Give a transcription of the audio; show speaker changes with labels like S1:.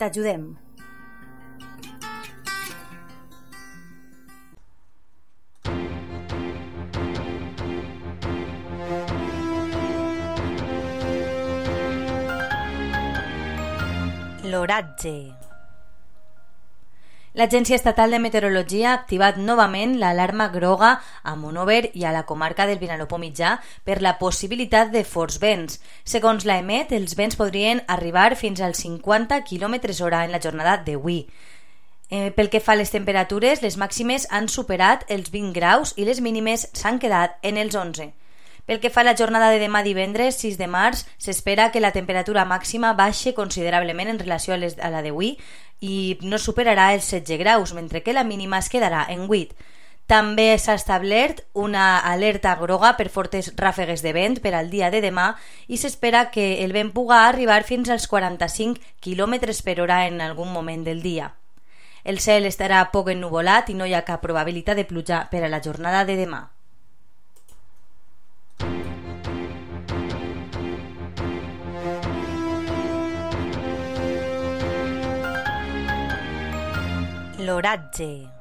S1: t'ajudem.
S2: L'oratge. L'Agència Estatal de Meteorologia ha activat novament l'alarma groga a Monover i a la comarca del Vinalopó mitjà per la possibilitat de forts vents. Segons la EMET, els vents podrien arribar fins als 50 km hora en la jornada d'avui. Eh, pel que fa a les temperatures, les màximes han superat els 20 graus i les mínimes s'han quedat en els 11. Pel que fa a la jornada de demà divendres, 6 de març, s'espera que la temperatura màxima baixe considerablement en relació a, les, a la d'avui i no superarà els 16 graus, mentre que la mínima es quedarà en 8. També s'ha establert una alerta groga per fortes ràfegues de vent per al dia de demà i s'espera que el vent puga arribar fins als 45 km per hora en algun moment del dia. El cel estarà poc ennuvolat i no hi ha cap probabilitat de pluja per a la jornada de demà. L'oratge.